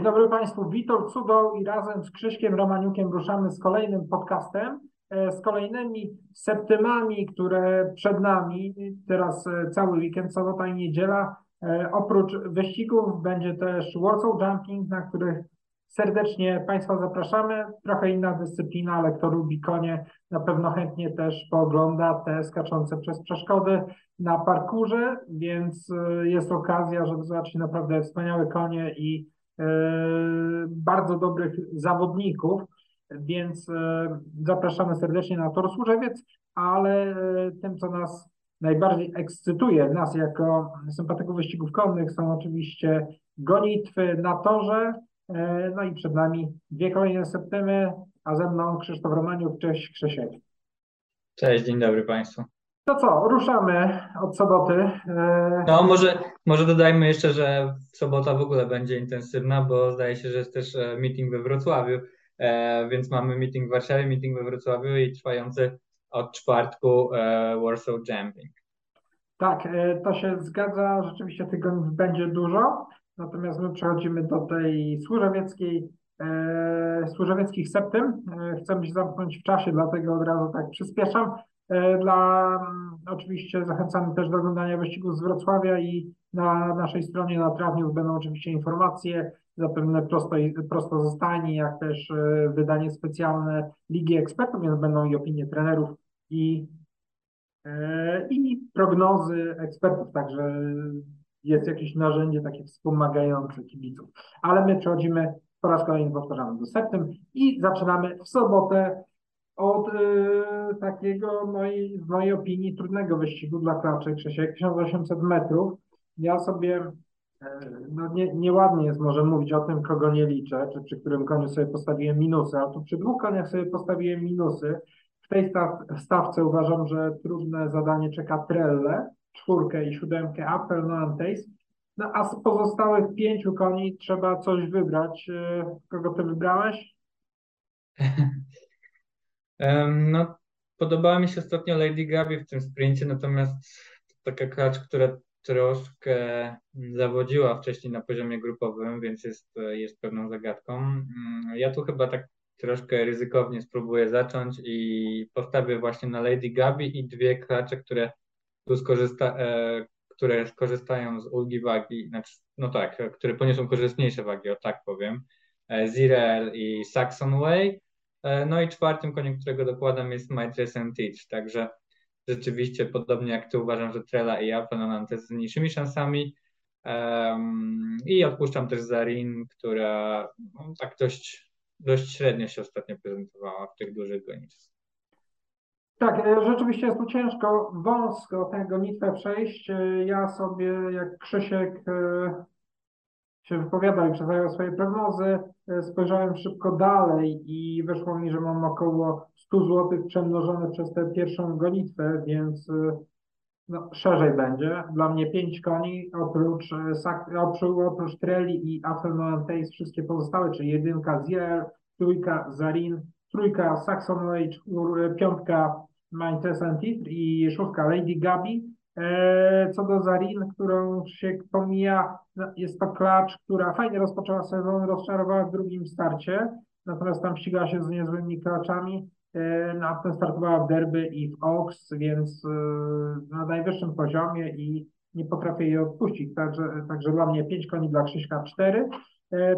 Dzień dobry Państwu, Witold Cudoł i razem z Krzyśkiem Romaniukiem ruszamy z kolejnym podcastem, e, z kolejnymi septymami, które przed nami, teraz e, cały weekend, sobota i niedziela. E, oprócz wyścigów będzie też Warsaw Jumping, na których serdecznie Państwa zapraszamy. Trochę inna dyscyplina, ale kto lubi konie, na pewno chętnie też poogląda te skaczące przez przeszkody na parkurze, więc jest okazja, żeby zobaczyć naprawdę wspaniałe konie i bardzo dobrych zawodników, więc e, zapraszamy serdecznie na Tor Służewiec, ale e, tym, co nas najbardziej ekscytuje, nas jako sympatyków wyścigów konnych, są oczywiście gonitwy na torze, no i przed nami dwie kolejne septymy, a ze mną Krzysztof Romaniuk. Cześć Krzysiek. Cześć, dzień dobry Państwu. To co, ruszamy od soboty. E, no, może, może dodajmy jeszcze, że sobota w ogóle będzie intensywna, bo zdaje się, że jest też e, meeting we Wrocławiu, e, więc mamy meeting w Warszawie, meeting we Wrocławiu i trwający od czwartku Warsaw Jumping. Tak, to się zgadza. Rzeczywiście tygodni będzie dużo. Natomiast my przechodzimy do tej służewieckiej, służewieckich septym. Chcemy się zamknąć w czasie, dlatego od razu tak przyspieszam. E, dla, mm, oczywiście zachęcamy też do oglądania wyścigów z Wrocławia i na naszej stronie na Trawniów będą oczywiście informacje, zapewne prosto, prosto zostanie, jak też e, wydanie specjalne Ligi Ekspertów, więc będą i opinie trenerów i, e, i prognozy ekspertów, także jest jakieś narzędzie takie wspomagające kibiców. Ale my przechodzimy po raz kolejny powtarzamy do septym i zaczynamy w sobotę od y, takiego, mojej, w mojej opinii, trudnego wyścigu dla klaczy, Krzysiek, 1800 metrów. Ja sobie, y, no nie, nieładnie jest może mówić o tym, kogo nie liczę, czy przy którym koniu sobie postawiłem minusy, ale tu przy dwóch koniach sobie postawiłem minusy. W tej staw, stawce uważam, że trudne zadanie czeka Trelle, czwórkę i siódemkę Apple no Antace. No a z pozostałych pięciu koni trzeba coś wybrać. Y, kogo ty wybrałeś? No, podobała mi się ostatnio Lady Gabi w tym sprincie, natomiast taka klacz, która troszkę zawodziła wcześniej na poziomie grupowym, więc jest, jest pewną zagadką. Mm, ja tu chyba tak troszkę ryzykownie spróbuję zacząć i postawię właśnie na Lady Gabi i dwie klacze, które tu skorzysta, e, które skorzystają z ulgi wagi, znaczy, no tak, które poniosą korzystniejsze wagi, o tak powiem. E, Zirel i Saxon Way no i czwartym koniem, którego dokładam jest My Dress and Teach, także rzeczywiście podobnie jak ty uważam, że Trela i Apple z mniejszymi szansami um, i odpuszczam też Zarin, która no, tak dość, dość średnio się ostatnio prezentowała w tych dużych gonitwach. Tak, e, rzeczywiście jest tu ciężko, wąsko tę gonitwę przejść. E, ja sobie, jak Krzysiek się wypowiadał i przedstawiał swoje prognozy, e, spojrzałem szybko dalej i wyszło mi, że mam około 100 zł przemnożone przez tę pierwszą gonitwę, więc e, no, szerzej będzie. Dla mnie 5 koni, oprócz, e, oprócz, Trelli i Afternoon Taste, wszystkie pozostałe, czyli jedynka Zier, trójka Zarin, trójka Saxon Age, piątka Mindtest Antitr i szóstka Lady Gabi. E, co do Zarin, którą się pomija, no, jest to klacz, która fajnie rozpoczęła sezon, rozczarowała w drugim starcie, natomiast tam ścigała się z niezłymi klaczami. E, no, a potem startowała w derby i w Oaks, więc e, na najwyższym poziomie i nie potrafię jej odpuścić. Także, także dla mnie 5 koni, dla Krzyśka 4.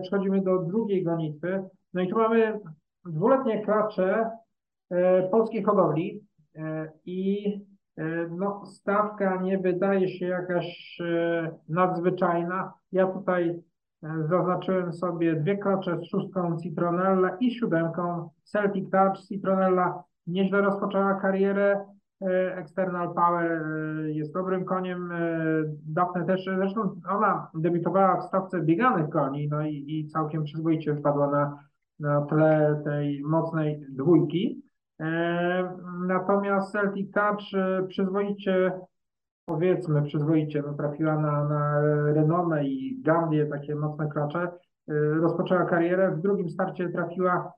Przechodzimy do drugiej gonitwy. No i tu mamy dwuletnie klacze polskiej hodowli i no, stawka nie wydaje się jakaś e, nadzwyczajna. Ja tutaj e, zaznaczyłem sobie dwie klacze z szóstką Citronella i siódemką Celtic Touch. Citronella nieźle rozpoczęła karierę. External Power jest dobrym koniem. Daphne też, zresztą ona debiutowała w stawce bieganych koni, no i, i całkiem przyzwoicie wpadła na, na tle tej mocnej dwójki. E, natomiast Celtic Touch e, przyzwoicie, powiedzmy przyzwoicie, no, trafiła na, na Renomę i Gambię, takie mocne klacze. E, rozpoczęła karierę, w drugim starcie trafiła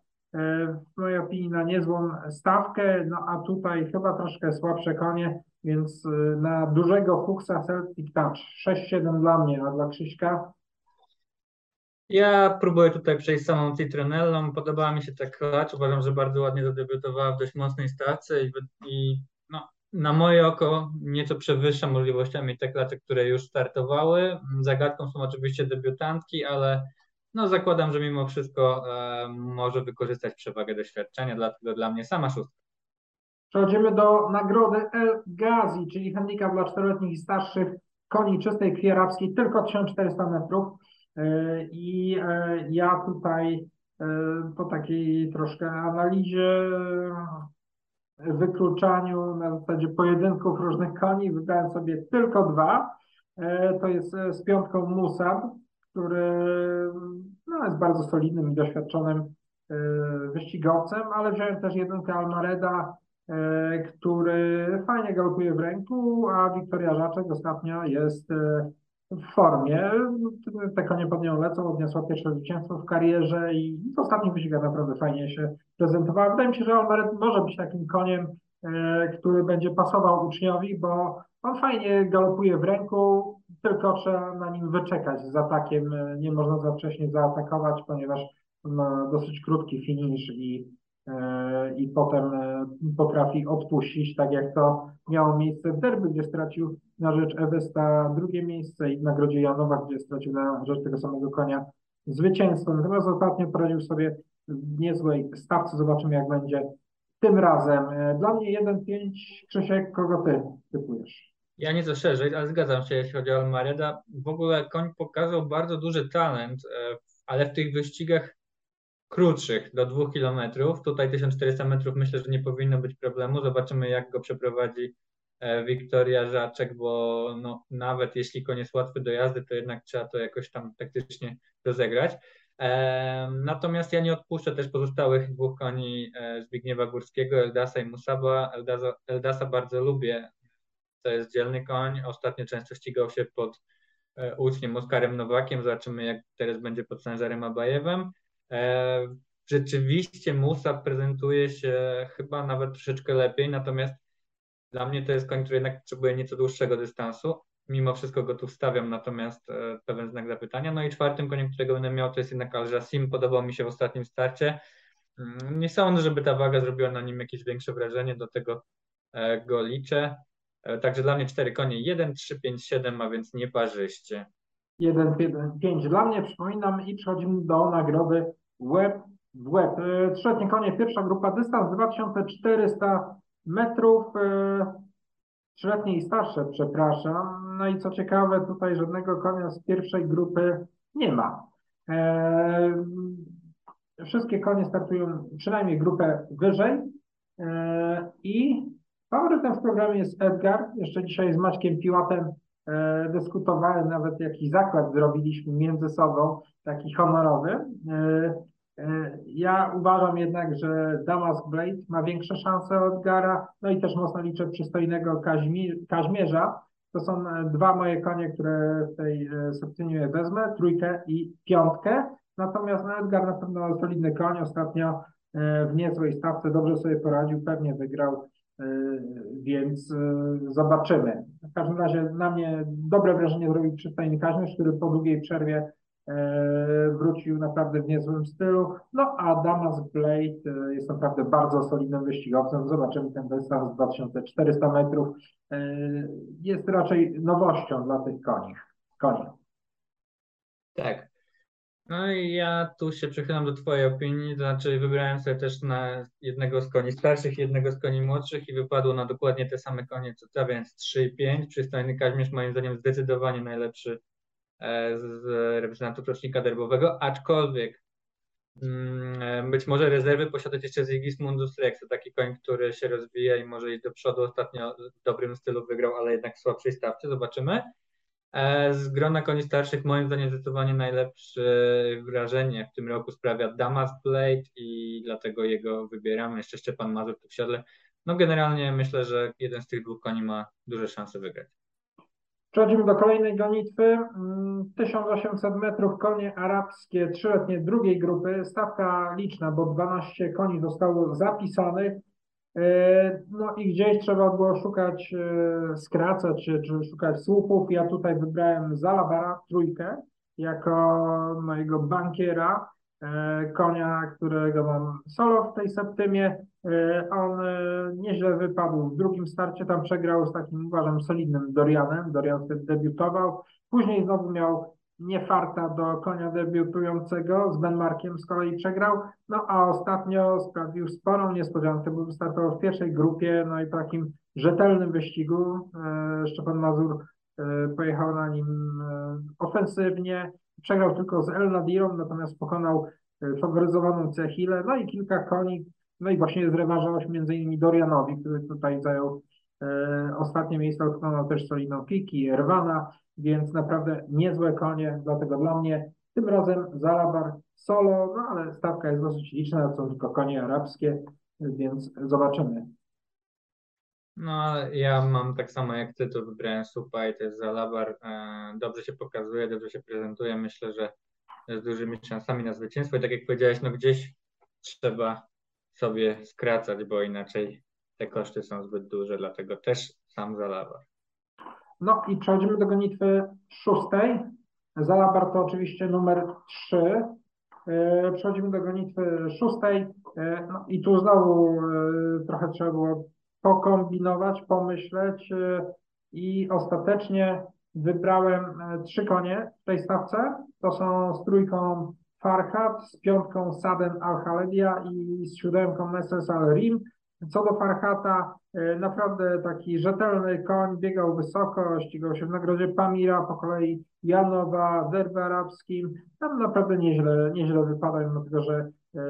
w mojej opinii na niezłą stawkę, no a tutaj chyba troszkę słabsze konie, więc na dużego Fuchsa Celtic Touch. 6-7 dla mnie, a dla Krzyśka Ja próbuję tutaj przejść samą Citronellą. Podobała mi się ta klacz. Uważam, że bardzo ładnie zadebiutowała w dość mocnej stawce i, i no, na moje oko nieco przewyższa możliwościami te klacze, które już startowały. Zagadką są oczywiście debiutantki, ale no, zakładam, że mimo wszystko e, może wykorzystać przewagę doświadczenia, dlatego dla mnie sama szóstka. Przechodzimy do nagrody El Ghazi, czyli handicap dla czteroletnich i starszych koni czystej krwi arabskiej, tylko 1400 metrów. E, I e, ja tutaj e, po takiej troszkę analizie, wykluczaniu na zasadzie pojedynków różnych koni wybrałem sobie tylko dwa. To jest z piątką Musab, który no, jest bardzo solidnym i doświadczonym wyścigowcem, ale wziąłem też jedynkę Almareda, który fajnie galopuje w ręku, a Wiktoria Żaczek ostatnio jest w formie. Te konie pod nią lecą, odniosła pierwsze zwycięstwo w karierze i w ostatnich wyścigach naprawdę fajnie się prezentowała. Wydaje mi się, że Almeret może być takim koniem, e, który będzie pasował uczniowi, bo on fajnie galopuje w ręku, tylko trzeba na nim wyczekać z atakiem. Nie można za wcześnie zaatakować, ponieważ ma dosyć krótki finish i E, i potem e, potrafi odpuścić, tak jak to miało miejsce w derby, gdzie stracił na rzecz Ewesta drugie miejsce i w nagrodzie Janowa, gdzie stracił na rzecz tego samego konia zwycięstwo. Natomiast ostatnio poradził sobie w niezłej stawce. Zobaczymy, jak będzie tym razem. E, dla mnie 1-5. Krzysiek, kogo ty typujesz? Ja nieco szerzej, ale zgadzam się, jeśli chodzi o Almareda. W ogóle koń pokazał bardzo duży talent, ale w tych wyścigach krótszych do 2 km. Tutaj 1400 metrów myślę, że nie powinno być problemu. Zobaczymy, jak go przeprowadzi e, Wiktoria Żaczek, bo no, nawet jeśli koniec łatwy do jazdy, to jednak trzeba to jakoś tam taktycznie rozegrać. E, natomiast ja nie odpuszczę też pozostałych dwóch koni e, Zbigniewa Górskiego, Eldasa i Musaba. Eldasa, Eldasa bardzo lubię. To jest dzielny koń. Ostatnio często ścigał się pod uczniem Oskarem Nowakiem. Zobaczymy, jak teraz będzie pod Sanżarem Abajewem. E, rzeczywiście Musa prezentuje się chyba nawet troszeczkę lepiej, natomiast dla mnie to jest koń, który jednak potrzebuje nieco dłuższego dystansu. Mimo wszystko go tu wstawiam, natomiast e, pewien znak zapytania. No i czwartym koniem, którego będę miał, to jest jednak Al Jassim. Podobał mi się w ostatnim starcie. Mm, nie sądzę, żeby ta waga zrobiła na nim jakieś większe wrażenie, do tego e, go liczę. Także dla mnie cztery konie, 1, 3, 5, 7, a więc nieparzyście. 1, 5 dla mnie, przypominam i przechodzimy do nagrody Web w web. Trzyletnie konie, pierwsza grupa, dystans 2400 metrów, e, trzyletnie i starsze, przepraszam. No i co ciekawe, tutaj żadnego konia z pierwszej grupy nie ma. E, wszystkie konie startują przynajmniej grupę wyżej e, i faworytem w programie jest Edgar. Jeszcze dzisiaj z Maćkiem Piłatem dyskutowałem, nawet jaki zakład zrobiliśmy między sobą, taki honorowy. E, ja uważam jednak, że Damask Blade ma większe szanse od Gara, no i też mocno liczę przystojnego Kaźmierza. To są e, dwa moje konie, które w tej e, septynie wezmę, trójkę i piątkę. Natomiast no, Edgar na pewno solidny koń, ostatnio w niezłej stawce dobrze sobie poradził, pewnie wygrał, więc zobaczymy. W każdym razie na mnie dobre wrażenie zrobił przystojny Kaźmierz, który po długiej przerwie E, wrócił naprawdę w niezłym stylu. No a Damas Blade e, jest naprawdę bardzo solidnym wyścigowcem. Zobaczymy ten dystans 2400 metrów. E, jest raczej nowością dla tych koni. koni. Tak. No i ja tu się przychylam do Twojej opinii, to znaczy wybrałem sobie też na jednego z koni starszych, jednego z koni młodszych i wypadło na dokładnie te same konie co ta, więc 3 i 5. Przystojny Kaźmierz moim zdaniem zdecydowanie najlepszy E, z reprezentantów rocznika derbowego, aczkolwiek mm, być może rezerwy posiadać jeszcze Sigismundus Rex, to taki koń, który się rozwija i może iść do przodu. Ostatnio w dobrym stylu wygrał, ale jednak w słabszej stawce, zobaczymy. E, z grona koni starszych moim zdaniem zdecydowanie najlepsze wrażenie w tym roku sprawia Damas Blade i dlatego jego wybieramy. Jeszcze Szczepan Mazur tu w. No generalnie myślę, że jeden z tych dwóch koni ma duże szanse wygrać. Przechodzimy do kolejnej gonitwy. 1800 mm, metrów konie arabskie, trzyletnie drugiej grupy. Stawka liczna, bo 12 koni zostało zapisanych. E, no i gdzieś trzeba było szukać e, skracać, czy, czy szukać słupów. Ja tutaj wybrałem Zalabara, trójkę. jako mojego bankiera, e, konia, którego mam solo w tej septymie. On nieźle wypadł w drugim starcie, tam przegrał z takim, uważam, solidnym Dorianem. Dorian wtedy debiutował. Później znowu miał nie farta do konia debiutującego, z Benmarkiem z kolei przegrał, no a ostatnio sprawił sporą niespodziankę, bo wystartował w pierwszej grupie, no i takim rzetelnym wyścigu. E, Szczepan Mazur e, pojechał na nim e, ofensywnie, przegrał tylko z El Nadirą, natomiast pokonał faworyzowaną Cechilę, no i kilka koni, no i właśnie zrewanżował się między innymi Dorianowi, który tutaj zajął ostatnie miejsce, utknął też solidną Kiki, Erwana, więc naprawdę niezłe konie, dlatego dla mnie tym razem Zalabar solo, no ale stawka jest dosyć liczna, są tylko konie arabskie, więc zobaczymy. No, ja mam tak samo jak ty, to wybrałem Supa i jest Zalabar. E, dobrze się pokazuje, dobrze się prezentuje. Myślę, że z dużymi szansami na zwycięstwo. I tak jak powiedziałeś, no gdzieś trzeba sobie skracać, bo inaczej te koszty są zbyt duże, dlatego też sam Zalabar. No i przechodzimy do gonitwy szóstej. Zalabar to oczywiście numer trzy. E, przechodzimy do gonitwy szóstej. E, no i tu znowu e, trochę trzeba było pokombinować, pomyśleć i ostatecznie wybrałem trzy konie w tej stawce. To są z trójką Farhat, z piątką Saden Al-Haledia i z siódemką Neses Al-Rim. Co do Farhata, e, naprawdę taki rzetelny koń, biegał wysoko, ścigał się w nagrodzie Pamira, po kolei Janowa, derby arabskim. Tam naprawdę nieźle, nieźle wypada, mimo tego, że e,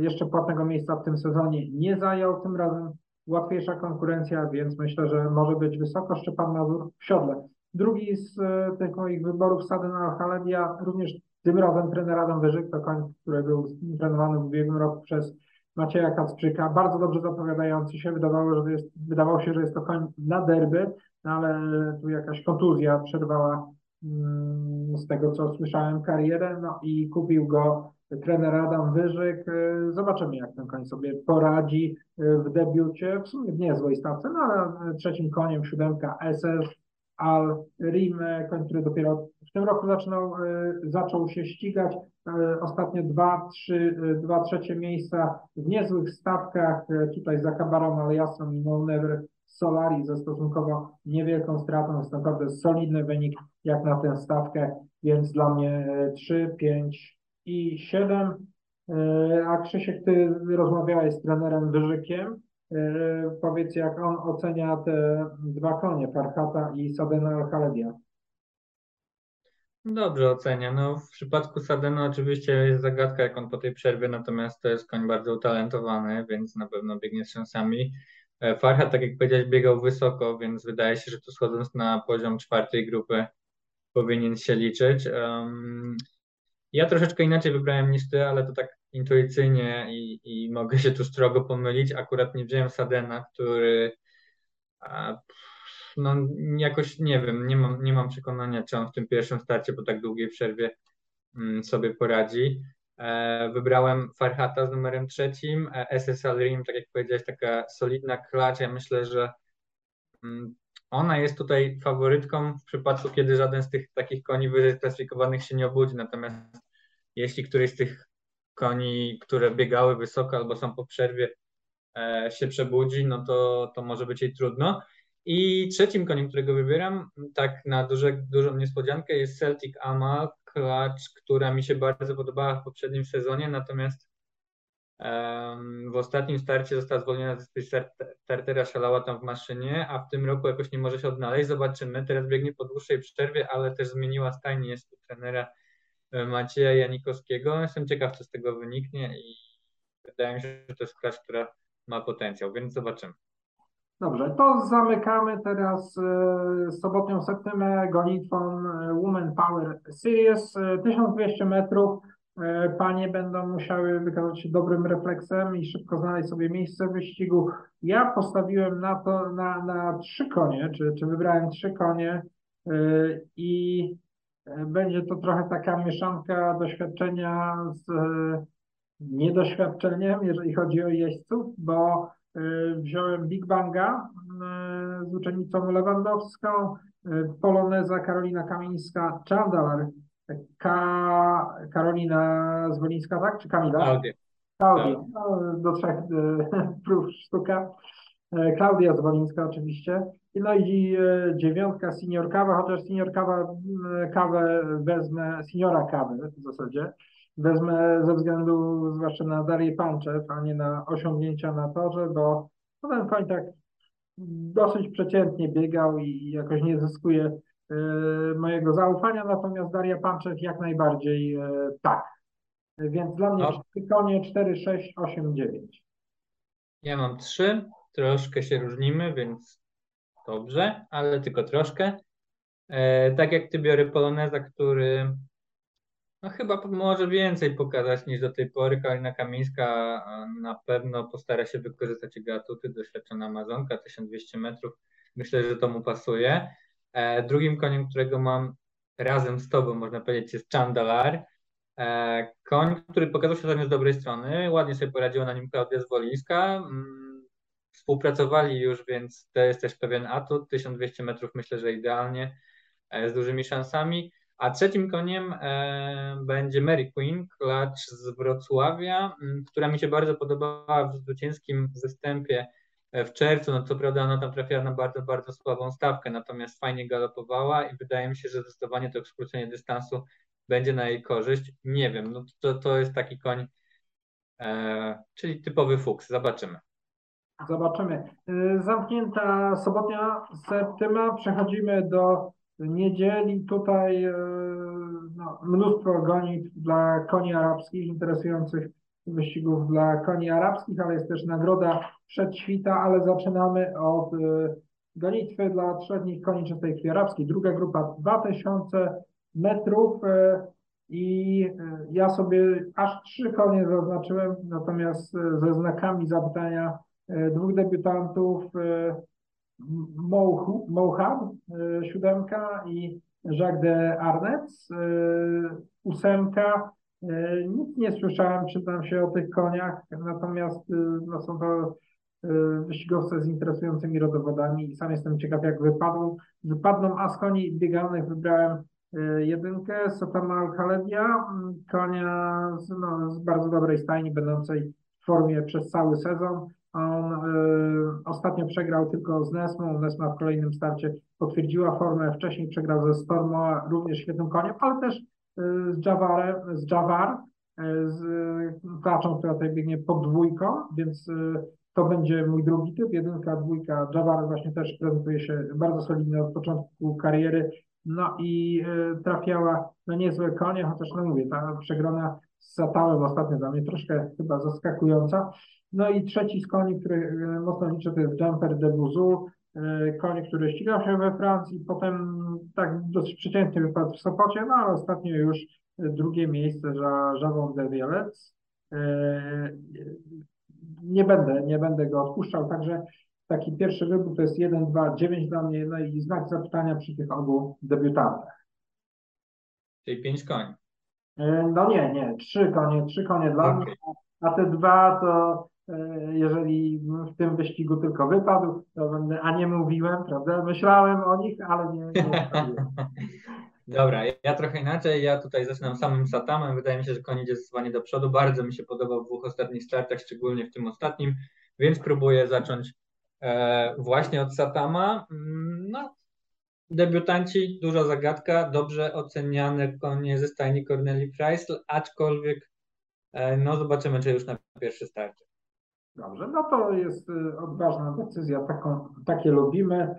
jeszcze płatnego miejsca w tym sezonie nie zajął. Tym razem łatwiejsza konkurencja, więc myślę, że może być wysoko Szczepan Mazur w siodle. Drugi z e, tych moich wyborów, Saden Al-Haledia, również tym razem trener Adam Wyżyk, to koń, który był trenowany w ubiegłym roku przez Macieja Kacprzyka, bardzo dobrze zapowiadający się. Wydawało, że jest, wydawało się, że jest to koń na derby, no ale tu jakaś kontuzja przerwała mm, z tego, co słyszałem, karierę, no i kupił go trener Adam Wyżyk. Zobaczymy, jak ten koń sobie poradzi w debiucie, w sumie w niezłej stawce, no ale trzecim koniem siódemka SS Al Rim, koń, który dopiero w tym roku zaczynał, e, zaczął się ścigać. E, ostatnie dwa, trzy, e, dwa trzecie miejsca w niezłych stawkach, tutaj za Kabarą Aliasą i No Never Solari ze stosunkowo niewielką stratą. Jest naprawdę solidny wynik jak na tę stawkę, więc dla mnie 3, 5 i 7. A Krzysiek, ty rozmawiałeś z trenerem Wyżykiem. E, powiedz, jak on ocenia te dwa konie, Farhata i Sadena Al-Khaledia. Dobrze ocenia. No, w przypadku Sadena oczywiście jest zagadka, jak on po tej przerwie, natomiast to jest koń bardzo utalentowany, więc na pewno biegnie z szansami. E, Farhat, tak jak powiedziałeś, biegał wysoko, więc wydaje się, że tu schodząc na poziom czwartej grupy powinien się liczyć. Ja troszeczkę inaczej wybrałem niż ty, ale to tak intuicyjnie i, i mogę się tu strogo pomylić. Akurat nie wziąłem Sadena, który no jakoś nie wiem, nie mam, nie mam przekonania, czy on w tym pierwszym starcie po tak długiej przerwie mm, sobie poradzi. E, wybrałem Farhata z numerem trzecim, e, SSL Rim, tak jak powiedziałeś, taka solidna klacz. Ja myślę, że mm, ona jest tutaj faworytką w przypadku, kiedy żaden z tych takich koni wyżej klasyfikowanych się nie obudzi. Natomiast jeśli któryś z tych koni, które biegały wysoko albo są po przerwie, e, się przebudzi, no to, to może być jej trudno. I trzecim koniem, którego wybieram, tak na duże, dużą niespodziankę, jest Celtic Amal, klacz, która mi się bardzo podobała w poprzednim sezonie, natomiast w ostatnim starcie została zwolniona ze startera, szalała tam w maszynie, a w tym roku jakoś nie może się odnaleźć. Zobaczymy. Teraz biegnie po dłuższej przerwie, ale też zmieniła stajnię, jest tu trenera Macieja Janikowskiego. Jestem ciekaw, co z tego wyniknie i wydaje mi się, że to jest klacz, która ma potencjał, więc zobaczymy. Dobrze, to zamykamy teraz e, sobotnią septymę gonitwą e, Women Power Series. 1200 e, metrów. Panie będą musiały wykazać się dobrym refleksem i szybko znaleźć sobie miejsce w wyścigu. Ja postawiłem na to na, na trzy konie, czy, czy wybrałem trzy konie i będzie to trochę taka mieszanka doświadczenia z e, niedoświadczeniem, jeżeli chodzi o jeźdźców, bo e, wziąłem Big Banga e, z uczennicą Lewandowską, Poloneza Karolina Kamińska, Chandalar Ka Karolina Zwolińska, tak? Czy Kamila? Klaudia. Klaudia. No, do trzech e, prób sztuka. E, Klaudia Zwolińska oczywiście. No i e, dziewiątka senior kawa, chociaż senior kawa, kawę wezmę, seniora kawę w zasadzie, wezmę ze względu zwłaszcza na Darię Panczew, a nie na osiągnięcia na torze, bo no, ten koń tak dosyć przeciętnie biegał i jakoś nie zyskuje mojego zaufania, natomiast Daria Panczew jak najbardziej e, tak. Więc dla mnie No. konie 4, 6, 8, 9. Ja mam trzy, troszkę się różnimy, więc dobrze, ale tylko troszkę. E, tak jak ty biorę Poloneza, który no chyba może więcej pokazać niż do tej pory. Karolina Kamińska na pewno postara się wykorzystać jego atuty, doświadczona Amazonka, 1200 metrów. Myślę, że to mu pasuje. E, drugim koniem, którego mam razem z tobą, można powiedzieć, jest Chandalar. E, koń, który pokazał się ostatnio z dobrej strony, ładnie sobie poradziła na nim Klaudia Zwolińska. Mm, Współpracowali już, więc to jest też pewien atut. 1200 metrów myślę, że idealnie, e, z dużymi szansami. A trzecim koniem będzie Mary Queen, klacz z Wrocławia, która mi się bardzo podobała w zwycięskim występie e, w czerwcu. No co prawda ona tam trafiła na bardzo, bardzo słabą stawkę, natomiast fajnie galopowała i wydaje mi się, że zdecydowanie to skrócenie dystansu będzie na jej korzyść. Nie wiem, no to, to jest taki koń, e, czyli typowy fuks. Zobaczymy. Zobaczymy. Y, Zamknięta sobotnia septyma. Przechodzimy do niedzieli. Tutaj y, no, mnóstwo gonitw dla koni arabskich, interesujących wyścigów dla koni arabskich, ale jest też nagroda przedświta, ale zaczynamy od y, gonitwy dla trzech koni czystej krwi arabskiej. Druga grupa 2000 metrów. y, I y, ja sobie aż trzy konie zaznaczyłem, natomiast ze znakami zapytania dwóch debiutantów e, siódemka i Jacques de Arnetz, ósemka. E, Nic nie słyszałem, czytam się o tych koniach, natomiast e, no, są to e, wyścigowcy z interesującymi rodowodami i sam jestem ciekaw, jak wypadną. Wypadną, a z koni biegalnych wybrałem e, jedynkę Sotama Al-Khaledia, m, konia z, no, z bardzo dobrej stajni, będącej w formie przez cały sezon. On e, ostatnio przegrał tylko z Nesmą. Nesma w kolejnym starcie potwierdziła formę. Wcześniej przegrał ze Stormo, również świetnym koniem, ale też z Javarem, z Javar, e, z klaczą, która tutaj biegnie pod dwójką, więc e, to będzie mój drugi typ. Jedynka, dwójka. Javar właśnie też prezentuje się bardzo solidnie od początku kariery. No i trafiała na niezłe konie, chociaż no mówię, ta przegrana z Satałem ostatnio dla mnie troszkę chyba zaskakująca. No i trzeci z koni, który mocno liczę, to jest Jumper de Bouzou, e, koń, który ścigał się we Francji, potem tak dosyć przeciętnie wypadł w Sopocie, no ale ostatnio już e, drugie miejsce za Javon de Violec. E, Nie będę, nie będę go odpuszczał, także taki pierwszy wybór to jest 1, 2, 9 dla mnie, no i znak zapytania przy tych obu debiutantach. Czyli pięć koni. E, No nie, nie, trzy konie, trzy konie dla Okej. mnie, a te dwa to e, jeżeli w tym wyścigu tylko wypadł, to będę, a nie mówiłem, prawda? Myślałem o nich, ale nie, nie. Dobra, ja, trochę inaczej. Ja tutaj zaczynam samym Satamem. Wydaje mi się, że koń idzie zdecydowanie do przodu. Bardzo mi się podobał w dwóch ostatnich startach, szczególnie w tym ostatnim, więc próbuję zacząć e, właśnie od Satama. Mm, No, debiutanci, duża zagadka, dobrze oceniane konie ze stajni Corneli Preisl, aczkolwiek e, no zobaczymy, czy już na pierwszy starcie. Dobrze, no to jest e, odważna decyzja, taką, takie lubimy.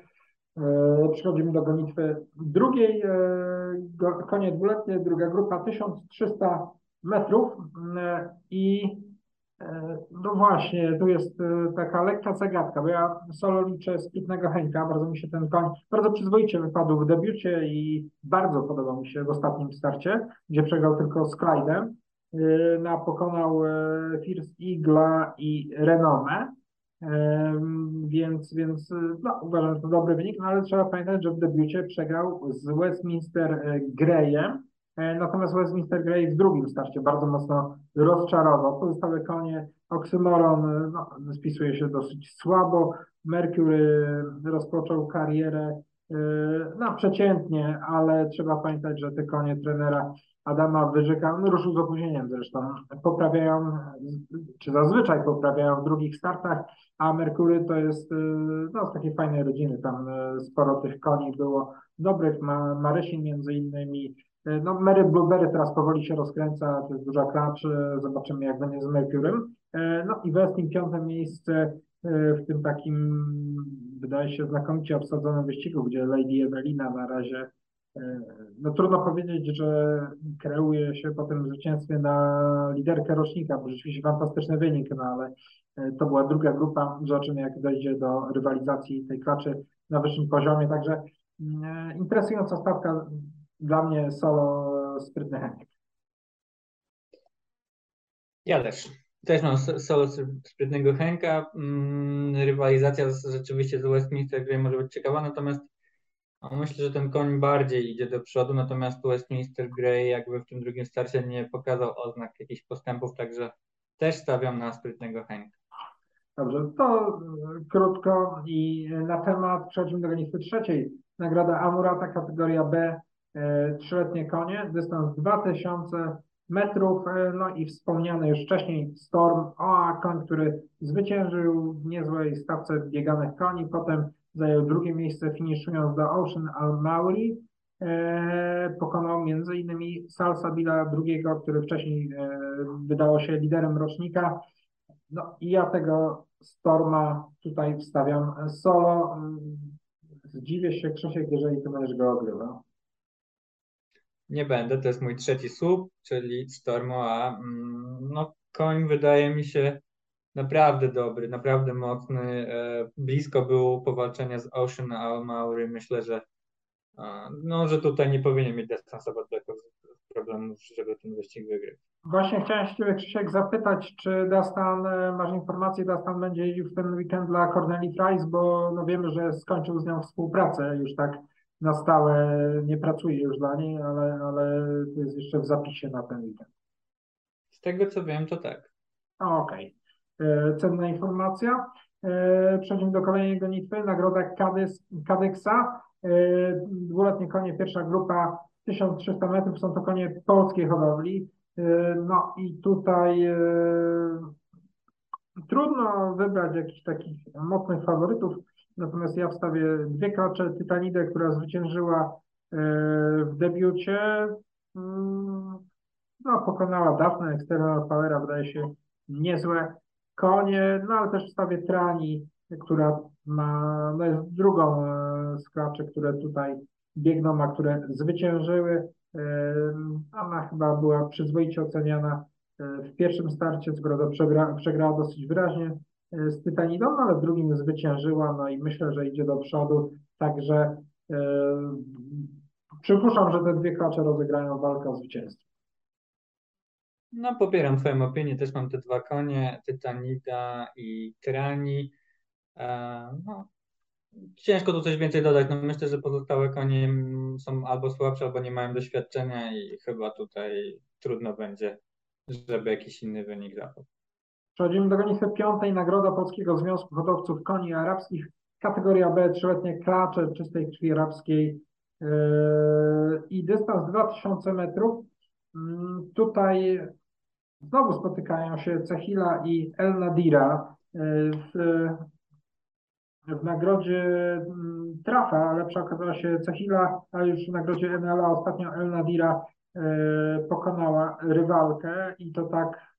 E, Przechodzimy do gonitwy drugiej, e, konie dwuletnie, druga grupa 1300 metrów e, i no właśnie, tu jest taka lekka zagadka, bo ja solo liczę sprytnego Henka, bardzo mi się ten koń, bardzo przyzwoicie wypadł w debiucie i bardzo podobał mi się w ostatnim starcie, gdzie przegrał tylko z Clyde'em. Na pokonał e, First Eagla i Renomę. Więc, więc e, no, uważam, że to dobry wynik, no ale trzeba pamiętać, że w debiucie przegrał z Westminster e, Greyem. Natomiast Westminster Grey w drugim starcie bardzo mocno rozczarował. Pozostałe konie, Oxymoron e, no, spisuje się dosyć słabo. Mercury rozpoczął karierę no, przeciętnie, ale trzeba pamiętać, że te konie trenera Adama Wyżyka, no ruszył z opóźnieniem zresztą, poprawiają, czy zazwyczaj poprawiają w drugich startach, a Merkury to jest no, z takiej fajnej rodziny, tam sporo tych koni było dobrych, ma Marysin między innymi, no Mary Blueberry teraz powoli się rozkręca, to jest duża klacz, zobaczymy jak będzie z Merkurym. No i Westin piąte miejsce w tym takim, wydaje się, znakomicie obsadzonym wyścigu, gdzie Lady Evelina na razie no trudno powiedzieć, że kreuje się po tym zwycięstwie na liderkę rocznika, bo rzeczywiście fantastyczny wynik, no ale e, to była druga grupa, zobaczymy jak dojdzie do rywalizacji tej klaczy na wyższym poziomie, także mm, interesująca stawka dla mnie solo sprytny Henik. Ja też. Też mam solo sprytnego Henka. Mm, rywalizacja rzeczywiście z Westminster Grey może być ciekawa, natomiast myślę, że ten koń bardziej idzie do przodu, natomiast Westminster Grey jakby w tym drugim starcie nie pokazał oznak jakichś postępów, także też stawiam na sprytnego Henka. Dobrze, to e, krótko i na temat przechodzimy do gonitwy trzeciej. Nagroda Amurata kategoria B, e, trzyletnie konie, dystans 2000 metrów, e, no i wspomniany już wcześniej Storm OA, koń, który zwyciężył w niezłej stawce bieganych koni, potem zajął drugie miejsce finiszując do Ocean Al-Mauri. E, pokonał innymi Salsabila II, który wcześniej e, wydało się liderem rocznika. No i ja tego Storma tutaj wstawiam solo. Zdziwię się, Krzysiek, jeżeli ty będziesz go ogrywał. Nie będę, to jest mój trzeci słup, czyli Stormo, a mm, no, koń wydaje mi się naprawdę dobry, naprawdę mocny. E, blisko było powalczenia z Ocean Al Maury. Myślę, że no, że tutaj nie powinien mieć dystansowego problemów, żeby ten wyścig wygrać. Właśnie chciałem się Krzysiek, zapytać, czy Dastan, e, masz informację, Dastan będzie jeździł w ten weekend dla Corneli Price, bo no wiemy, że skończył z nią współpracę, już tak na stałe nie pracuje już dla niej, ale, ale to jest jeszcze w zapisie na ten weekend. Z tego co wiem, to tak. Okej. Okay. E, cenna informacja. E, przechodzimy do kolejnej gonitwy. Nagroda Kadeksa. E, dwuletnie konie, pierwsza grupa 1300 metrów. Są to konie polskiej hodowli. No i tutaj trudno wybrać jakichś takich mocnych faworytów. Natomiast ja wstawię dwie klacze. Tytanidę, która zwyciężyła w debiucie. Mm, no, pokonała Daphne, External Powera, wydaje się niezłe konie, no ale też wstawię Trani, która ma, no jest drugą e, z klaczy, które tutaj biegną, a które zwyciężyły. E, ona chyba była przyzwoicie oceniana e, w pierwszym starcie, zgoda przegra, przegrała dosyć wyraźnie z Tytanidą, no ale w drugim zwyciężyła, no i myślę, że idzie do przodu, także przypuszczam, że te dwie klacze rozegrają walkę o zwycięstwo. No, popieram Twoją opinię. Też mam te dwa konie, Tytanida i Tyrani. E, no, ciężko tu coś więcej dodać. No, myślę, że pozostałe konie są albo słabsze, albo nie mają doświadczenia i chyba tutaj trudno będzie, żeby jakiś inny wynik zapadł. Przechodzimy do gonitwy piątej. Nagroda Polskiego Związku Hodowców Koni Arabskich. Kategoria B, trzyletnie klacze czystej krwi arabskiej yy, i dystans 2000 metrów. Yy, tutaj Znowu spotykają się Cehila i El Nadira e, w, w nagrodzie mm, Trafa. Lepsza okazała się Cehila, a już w nagrodzie NLA ostatnio El Nadira e, pokonała rywalkę i to tak,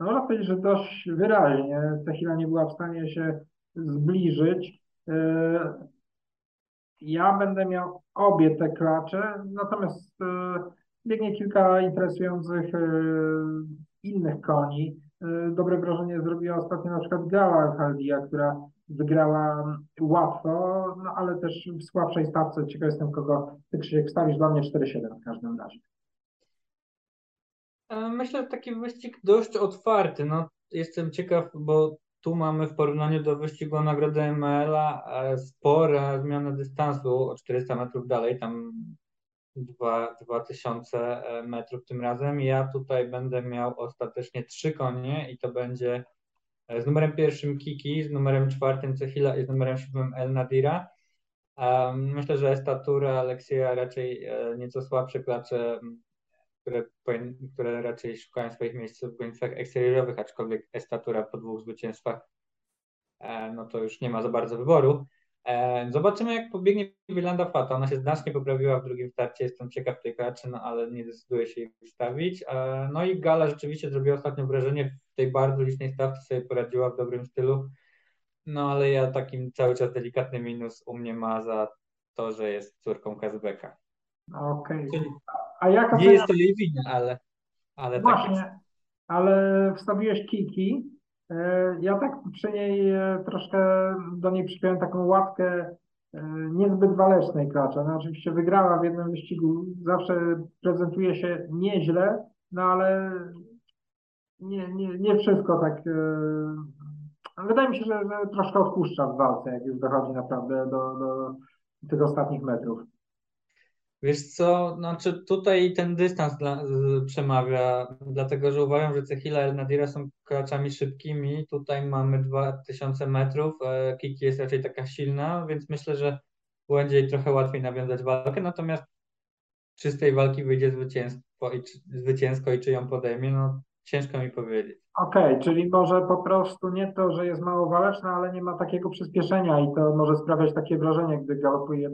no można powiedzieć, że dość wyraźnie. Cehila nie była w stanie się zbliżyć. E, ja będę miał obie te klacze, natomiast biegnie kilka interesujących innych koni. Y, dobre wrażenie zrobiła ostatnio na przykład Gała Haldia, która wygrała łatwo, no ale też w słabszej stawce. Ciekaw jestem, kogo ty Krzysiek wstawisz. Dla mnie 4-7 w każdym razie. E, myślę, że taki wyścig dość otwarty. No, jestem ciekaw, bo tu mamy w porównaniu do wyścigu o nagrodę ML-a e, spore zmiany dystansu o 400 metrów dalej. Tam 2000 e, metrów tym razem. Ja tutaj będę miał ostatecznie trzy konie i to będzie e, z numerem pierwszym Kiki, z numerem czwartym Cechila i z numerem siódmym El Nadira. Myślę, że statura Aleksieja raczej e, nieco słabsze klacze które, które raczej szukają swoich miejsc w gonitwach eksteriorowych, aczkolwiek estatura po dwóch zwycięstwach, no to już nie ma za bardzo wyboru. E, zobaczymy, jak pobiegnie Wilanda Fata. Ona się znacznie poprawiła w drugim starcie. Jestem ciekaw tej klaczy, no ale nie decyduje się jej wstawić. E, no i Gala rzeczywiście zrobiła ostatnio wrażenie w tej bardzo licznej stawce, sobie poradziła w dobrym stylu. No ale ja takim cały czas delikatny minus u mnie ma za to, że jest córką Kazbeka. Okej. Okay. Nie jest to jej wina, ale, ale Właśnie, tak ale wstawiłeś Kiki. E, ja tak przy niej e, troszkę do niej przypiąłem taką łatkę e, niezbyt walecznej klacza. No oczywiście wygrała w jednym wyścigu, zawsze prezentuje się nieźle, no ale nie, nie, nie wszystko tak. Wydaje mi się, że, że troszkę odpuszcza w walce, jak już dochodzi naprawdę do, do tych ostatnich metrów. Wiesz co, znaczy tutaj ten dystans dla, z, przemawia, dlatego że uważam, że Cechila i Nadira są kraczami szybkimi. Tutaj mamy 2000 metrów, e, Kiki jest raczej taka silna, więc myślę, że będzie jej trochę łatwiej nawiązać walkę. Natomiast czy z tej walki wyjdzie zwycięstwo i czy, zwycięsko i czy ją podejmie, no ciężko mi powiedzieć. Okej, okay, czyli może po prostu nie to, że jest mało waleczna, ale nie ma takiego przyspieszenia i to może sprawiać takie wrażenie, gdy galopuje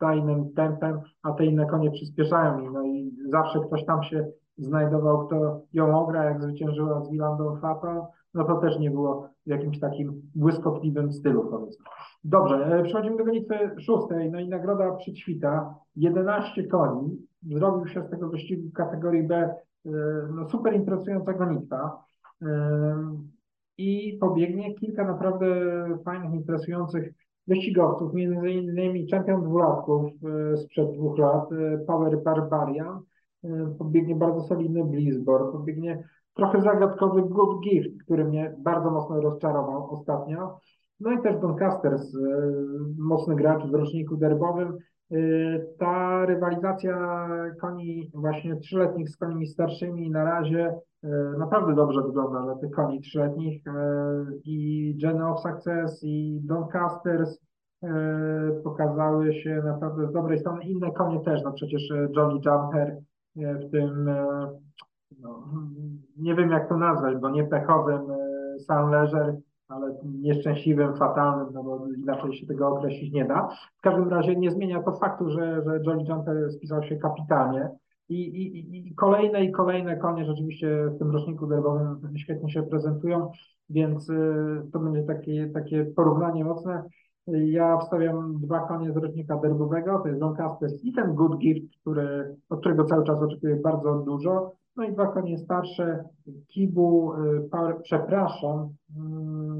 jednostajnym tempem, a te inne konie przyspieszają i no i zawsze ktoś tam się znajdował, kto ją ogra, jak zwyciężyła z Wilandą Fatą, no to też nie było w jakimś takim błyskotliwym stylu powiedzmy. Dobrze, e, przechodzimy do gonitwy szóstej, no i nagroda przyćwita, 11 koni, zrobił się z tego wyścigu w kategorii B e, no super interesująca gonitwa i pobiegnie kilka naprawdę fajnych, interesujących wyścigowców, między innymi czempion dwulatków e, sprzed dwóch lat, e, Power Barbarian, e, pobiegnie bardzo solidny Blizzbor, pobiegnie trochę zagadkowy Good Gift, który mnie bardzo mocno rozczarował ostatnio. No i też Doncasters, mocny gracz w roczniku derbowym. Ta rywalizacja koni właśnie trzyletnich z koniami starszymi na razie E, naprawdę dobrze wygląda dla tych koni trzyletnich e, i Gen of Success i Doncasters pokazały się naprawdę z dobrej strony. Inne konie też, no przecież Jolly Jumper w tym, no, nie wiem jak to nazwać, bo nie pechowym Sun Leisure, ale nieszczęśliwym, fatalnym, no bo inaczej się tego określić nie da. W każdym razie nie zmienia to faktu, że, że Jolly Jumper spisał się kapitalnie i, i, I kolejne i kolejne konie rzeczywiście w tym roczniku derbowym świetnie się prezentują, więc y, to będzie takie, takie porównanie mocne. Ja wstawiam dwa konie z rocznika derbowego, to jest Doncaster i ten Good Gift, który, od którego cały czas oczekuję bardzo dużo. No i dwa konie starsze, Kibu, y, Power, przepraszam, hmm,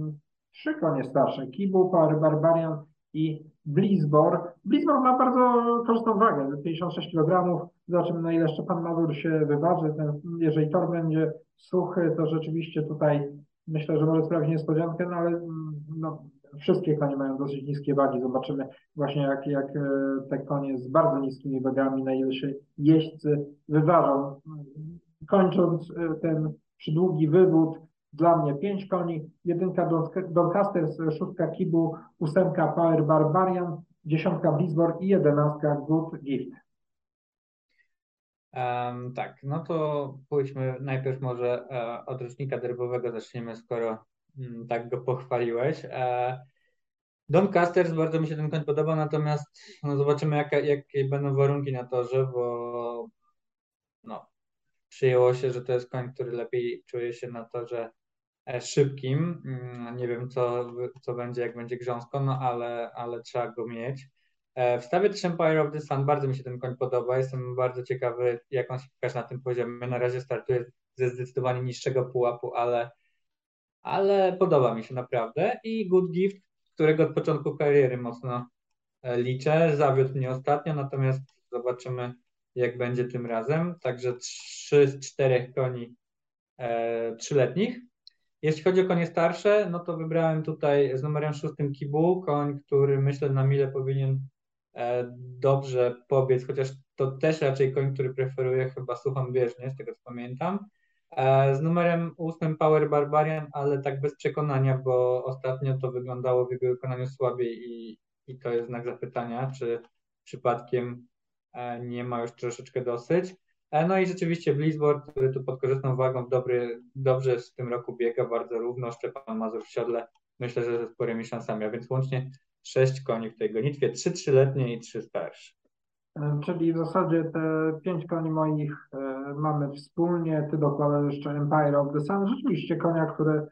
trzy konie starsze, Kibu, Power Barbarian i Blizzbor. Blizzbor ma bardzo korzystną wagę, 56 kg. Zobaczymy, na ile Szczepan Mazur się wyważy. Ten, jeżeli tor będzie suchy, to rzeczywiście tutaj myślę, że może sprawić niespodziankę, no ale no, wszystkie konie mają dosyć niskie wagi. Zobaczymy właśnie, jak, jak e, te konie z bardzo niskimi wagami, na ile się jeźdźcy wyważą. Kończąc e, ten przydługi wywód, dla mnie pięć koni, jedynka Doncaster, szóstka Kibu, ósemka Power Barbarian, dziesiątka Blizzbor i jedenastka Good Gift. Um, tak, no to pójdźmy najpierw może e, od rocznika derbowego zaczniemy, skoro m, tak go pochwaliłeś. E, Doncasters bardzo mi się ten koń podoba, natomiast no, zobaczymy jaka, jakie będą warunki na torze, bo no, przyjęło się, że to jest koń, który lepiej czuje się na torze szybkim. Mm, nie wiem, co, co będzie, jak będzie grząsko, no ale, ale trzeba go mieć. E, w stawie też Empire of the Sun bardzo mi się ten koń podoba. Jestem bardzo ciekawy, jak on się na tym poziomie. Na razie startuje ze zdecydowanie niższego pułapu, ale, ale podoba mi się naprawdę. I Good Gift, którego od początku kariery mocno e, liczę. Zawiódł mnie ostatnio, natomiast zobaczymy, jak będzie tym razem. Także trzy z czterech koni e, trzyletnich. Jeśli chodzi o konie starsze, no to wybrałem tutaj z numerem szóstym Kibu, koń, który myślę na mile powinien e, dobrze pobiec, chociaż to też raczej koń, który preferuje chyba suchą bieżnię, z tego co pamiętam. E, z numerem ósmym Power Barbarian, ale tak bez przekonania, bo ostatnio to wyglądało w jego wykonaniu słabiej i, i to jest znak zapytania, czy przypadkiem e, nie ma już troszeczkę dosyć. E, no i rzeczywiście Blizzboard, który tu pod korzystną wagą dobry, dobrze w tym roku biega, bardzo równo, Szczepan Mazur w siodle, myślę, że ze sporymi szansami, a więc łącznie sześć koni w tej gonitwie, trzy trzyletnie i trzy starsze. E, czyli w zasadzie te pięć koni moich e, mamy wspólnie. Ty dokładasz jeszcze Empire of the Sun. Rzeczywiście konia, który e,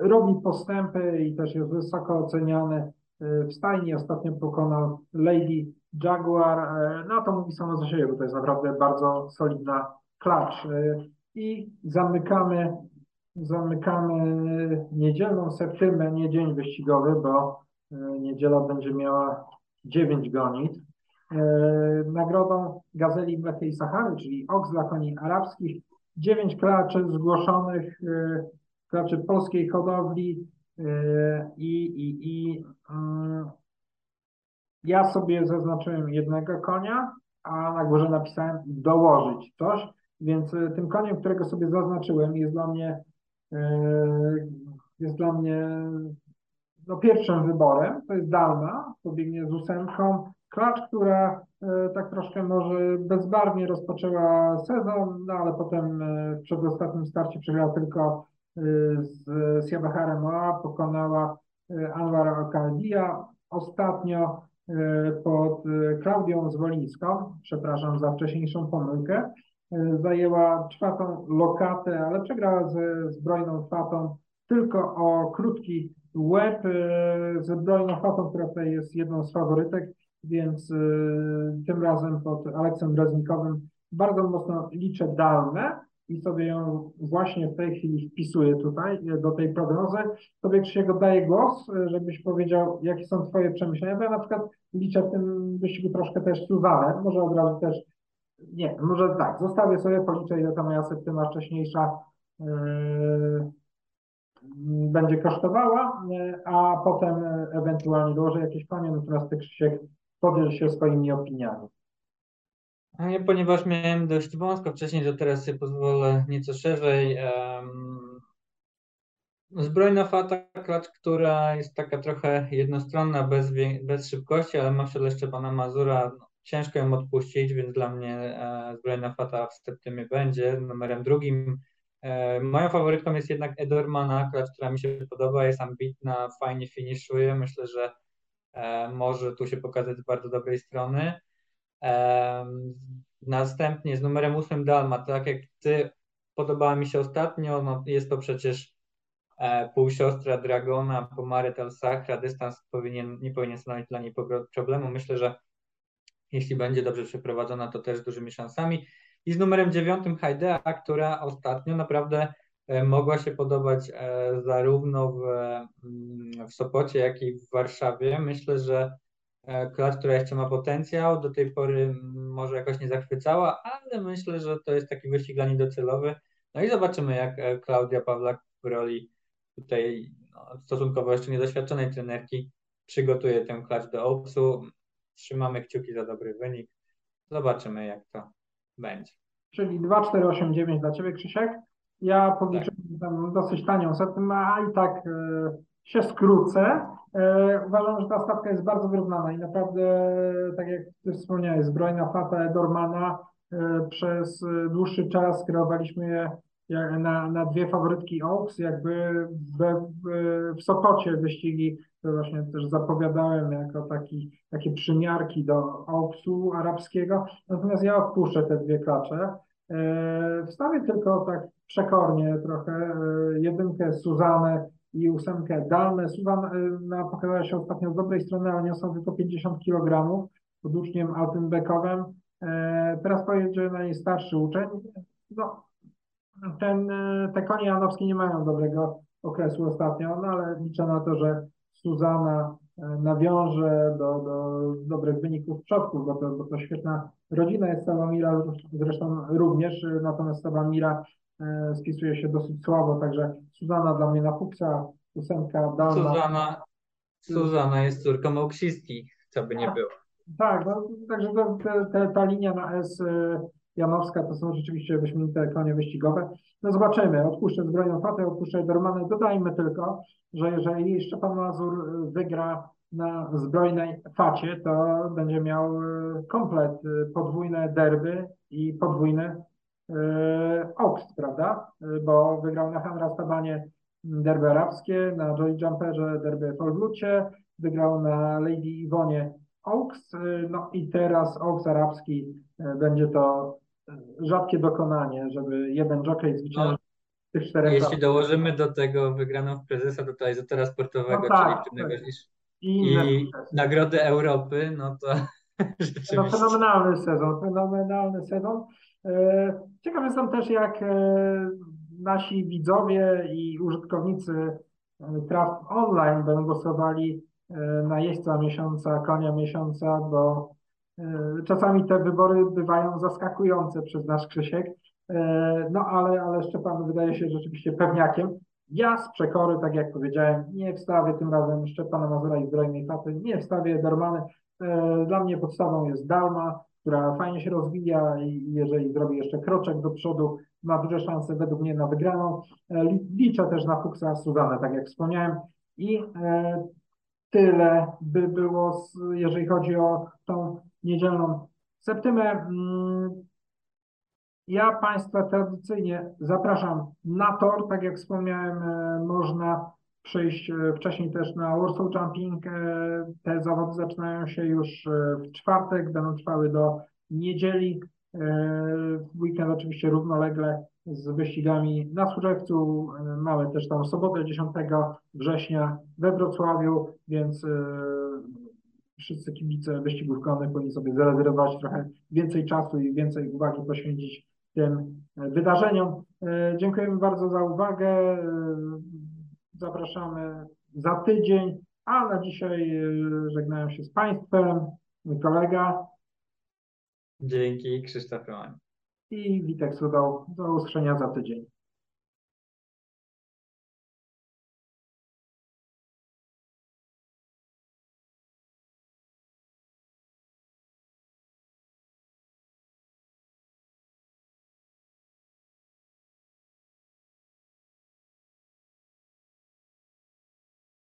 robi postępy i też jest wysoko oceniany w stajni. Ostatnio pokonał Lady Jaguar. No to mówi samo za siebie, bo to jest naprawdę bardzo solidna klacz. I zamykamy, zamykamy niedzielną septymę, nie dzień wyścigowy, bo niedziela będzie miała dziewięć gonit. E, nagrodą Gazeli Mlecznej Sahary, czyli OX dla koni arabskich, dziewięć klaczy zgłoszonych, e, klaczy polskiej hodowli e, i, i, i mm, ja sobie zaznaczyłem jednego konia, a na górze napisałem dołożyć coś, więc tym koniem, którego sobie zaznaczyłem jest dla mnie jest dla mnie no, pierwszym wyborem, to jest Dalma, pobiegnie z ósemką, Klacz, która e, tak troszkę może bezbarwnie rozpoczęła sezon, no ale potem e, w przedostatnim starcie przegrała tylko e, z Siabaharem Oa, pokonała Anwar Alcaldia. Ostatnio pod Klaudią Zwolińską, przepraszam za wcześniejszą pomyłkę, zajęła czwartą lokatę, ale przegrała ze zbrojną fatą tylko o krótki łeb ze zbrojną fatą, która tutaj jest jedną z faworytek więc tym razem pod Aleksem Breznikowym bardzo mocno liczę dalne i sobie ją właśnie w tej chwili wpisuję tutaj y, do tej prognozy. Tobie Krzysiek oddaję głos, y, żebyś powiedział, jakie są Twoje przemyślenia, bo ja na przykład liczę w tym wyścigu troszkę też Suzanę, może od razu też, nie, może tak, zostawię sobie, policzę ile ta moja septyma wcześniejsza yy, będzie kosztowała, a potem ewentualnie dołożę jakieś panie, natomiast Ty Krzysiek podziel się swoimi opiniami. Nie, ponieważ miałem dość wąsko wcześniej, to teraz sobie pozwolę nieco szerzej. Zbrojna fata, klacz, która jest taka trochę jednostronna, bez, bez szybkości, ale ma w siodle Szczepana Mazura. No, ciężko ją odpuścić, więc dla mnie e, zbrojna fata w septymie będzie numerem drugim. E, moją faworytką jest jednak Edormana, klacz, która mi się podoba, jest ambitna, fajnie finiszuje. Myślę, że E, może tu się pokazać z bardzo dobrej strony. Następnie z numerem 8 Dalma, tak jak ty podobała mi się ostatnio, no jest to przecież e, półsiostra Dragona, Pomaret Al-Sahra, dystans powinien, nie powinien stanowić dla niej problemu. Myślę, że jeśli będzie dobrze przeprowadzona, to też z dużymi szansami. I z numerem 9 Haidea, która ostatnio naprawdę E, mogła się podobać e, zarówno w, mm, w Sopocie, jak i w Warszawie. Myślę, że e, klacz, która jeszcze ma potencjał, do tej pory może jakoś nie zachwycała, ale myślę, że to jest taki wyścig dla niej docelowy. No i zobaczymy, jak Klaudia Pawlak w roli tutaj no, stosunkowo jeszcze niedoświadczonej trenerki przygotuje tę klacz do Oaksu. Trzymamy kciuki za dobry wynik. Zobaczymy, jak to będzie. Czyli 2-4-8-9 dla Ciebie, Krzysiek. Ja policzyłem tak. tam dosyć tanią setę, a i tak e, się skrócę. E, uważam, że ta stawka jest bardzo wyrównana i naprawdę, tak jak Ty wspomniałeś, zbrojna fata Edormana e, przez dłuższy czas kierowaliśmy je na, na dwie faworytki Oaks, jakby w, w Sopocie wyścigi, to właśnie też zapowiadałem jako taki, takie przymiarki do Oaksu arabskiego, natomiast ja odpuszczę te dwie klacze. Wstawię tylko tak przekornie trochę. E, jedynkę Suzanę i ósemkę Dalmę. Suzanna pokazała się ostatnio z dobrej strony, ale niosą tylko 50 kg pod uczniem Altenbeckowem. E, teraz pojedzie na niej starszy uczeń. No, ten, e, te konie janowskie nie mają dobrego okresu ostatnio, no ale liczę na to, że Suzana nawiąże do, do dobrych wyników przodków, bo to, bo to świetna rodzina jest Sabamira, zresztą również, natomiast Sabamira E, spisuje się dosyć słabo, także Suzana dla mnie na fuksa, ósemka Dalma. Suzana, Suzana jest córką Oksistki, co by nie tak. było. Tak, no, także te, te, ta linia na S e, Janowska to są rzeczywiście wyśmienite konie wyścigowe. No zobaczymy, odpuszczę zbrojną fatę, odpuszczę Dormanę. Dodajmy tylko, że jeżeli Szczepan Mazur wygra na zbrojnej facie, to będzie miał e, komplet e, podwójne derby i podwójny e, okst, prawda? E, Bo wygrał na Hanra Stabanie derby arabskie, na Joy Jumperze derby w Olblucie, wygrał na Lady Iwonie Oaks, e, no i teraz Oaks arabski będzie to rzadkie dokonanie, żeby jeden jockey zwyciężył w tych czterech Jeśli latach. dołożymy do tego wygraną w prezesa totalizatora sportowego, No tak, czyli w tym tak. I i. Nagrody Europy, no to No, rzeczywiście. fenomenalny sezon, fenomenalny sezon. E, Ciekaw jestem też, jak e, nasi widzowie i użytkownicy e, traw online będą głosowali e, na jeźdźca miesiąca, konia miesiąca, bo e, czasami te wybory bywają zaskakujące przez nasz Krzysiek. E, No ale, ale Szczepan wydaje się rzeczywiście pewniakiem. Ja z przekory, tak jak powiedziałem, nie wstawię tym razem Szczepana Mazura i Zbrojnej Faty, nie wstawię Dormany. E, Dla mnie podstawą jest Dalma, która fajnie się rozwija i jeżeli zrobi jeszcze kroczek do przodu, ma duże szanse według mnie na wygraną. E, li- Liczę też na Fuchsa Suzanę, tak jak wspomniałem. I e, tyle by było, jeżeli chodzi o tą niedzielną septymę. Mm, Ja Państwa tradycyjnie zapraszam na tor. Tak jak wspomniałem, e, można przyjść e, wcześniej też na Warsaw Jumping. E, Te zawody zaczynają się już e, w czwartek, będą trwały do niedzieli. W weekend oczywiście równolegle z wyścigami na Służewcu. Mamy też tam sobotę 10 września we Wrocławiu, więc wszyscy kibice wyścigów konnych powinni sobie zarezerwować trochę więcej czasu i więcej uwagi poświęcić tym wydarzeniom. Dziękujemy bardzo za uwagę. Zapraszamy za tydzień, a na dzisiaj e, żegnają się z Państwem mój kolega Dzięki, Krzysztof Roman. i Witek Sudał. Do usłyszenia za tydzień.